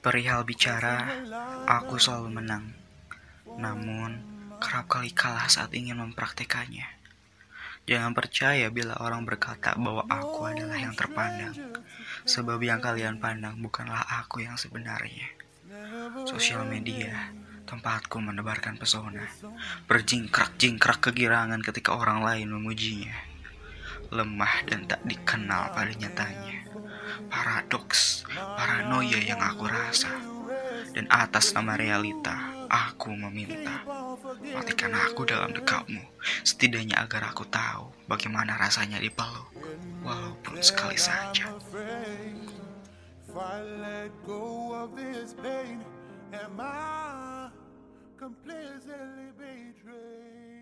Perihal bicara, aku selalu menang. Namun, kerap kali kalah saat ingin mempraktekannya. Jangan percaya bila orang berkata bahwa aku adalah yang terpandang, sebab yang kalian pandang bukanlah aku yang sebenarnya. Sosial media, tempatku menebarkan pesona, berjingkrak-jingkrak kegirangan ketika orang lain memujinya. Lemah dan tak dikenal pada nyatanya. Paradoks, paranoia yang aku rasa. Dan atas nama realita, aku meminta Matikan aku dalam dekapmu, setidaknya agar aku tahu bagaimana rasanya dipeluk, walaupun sekali saja. Completely betrayed?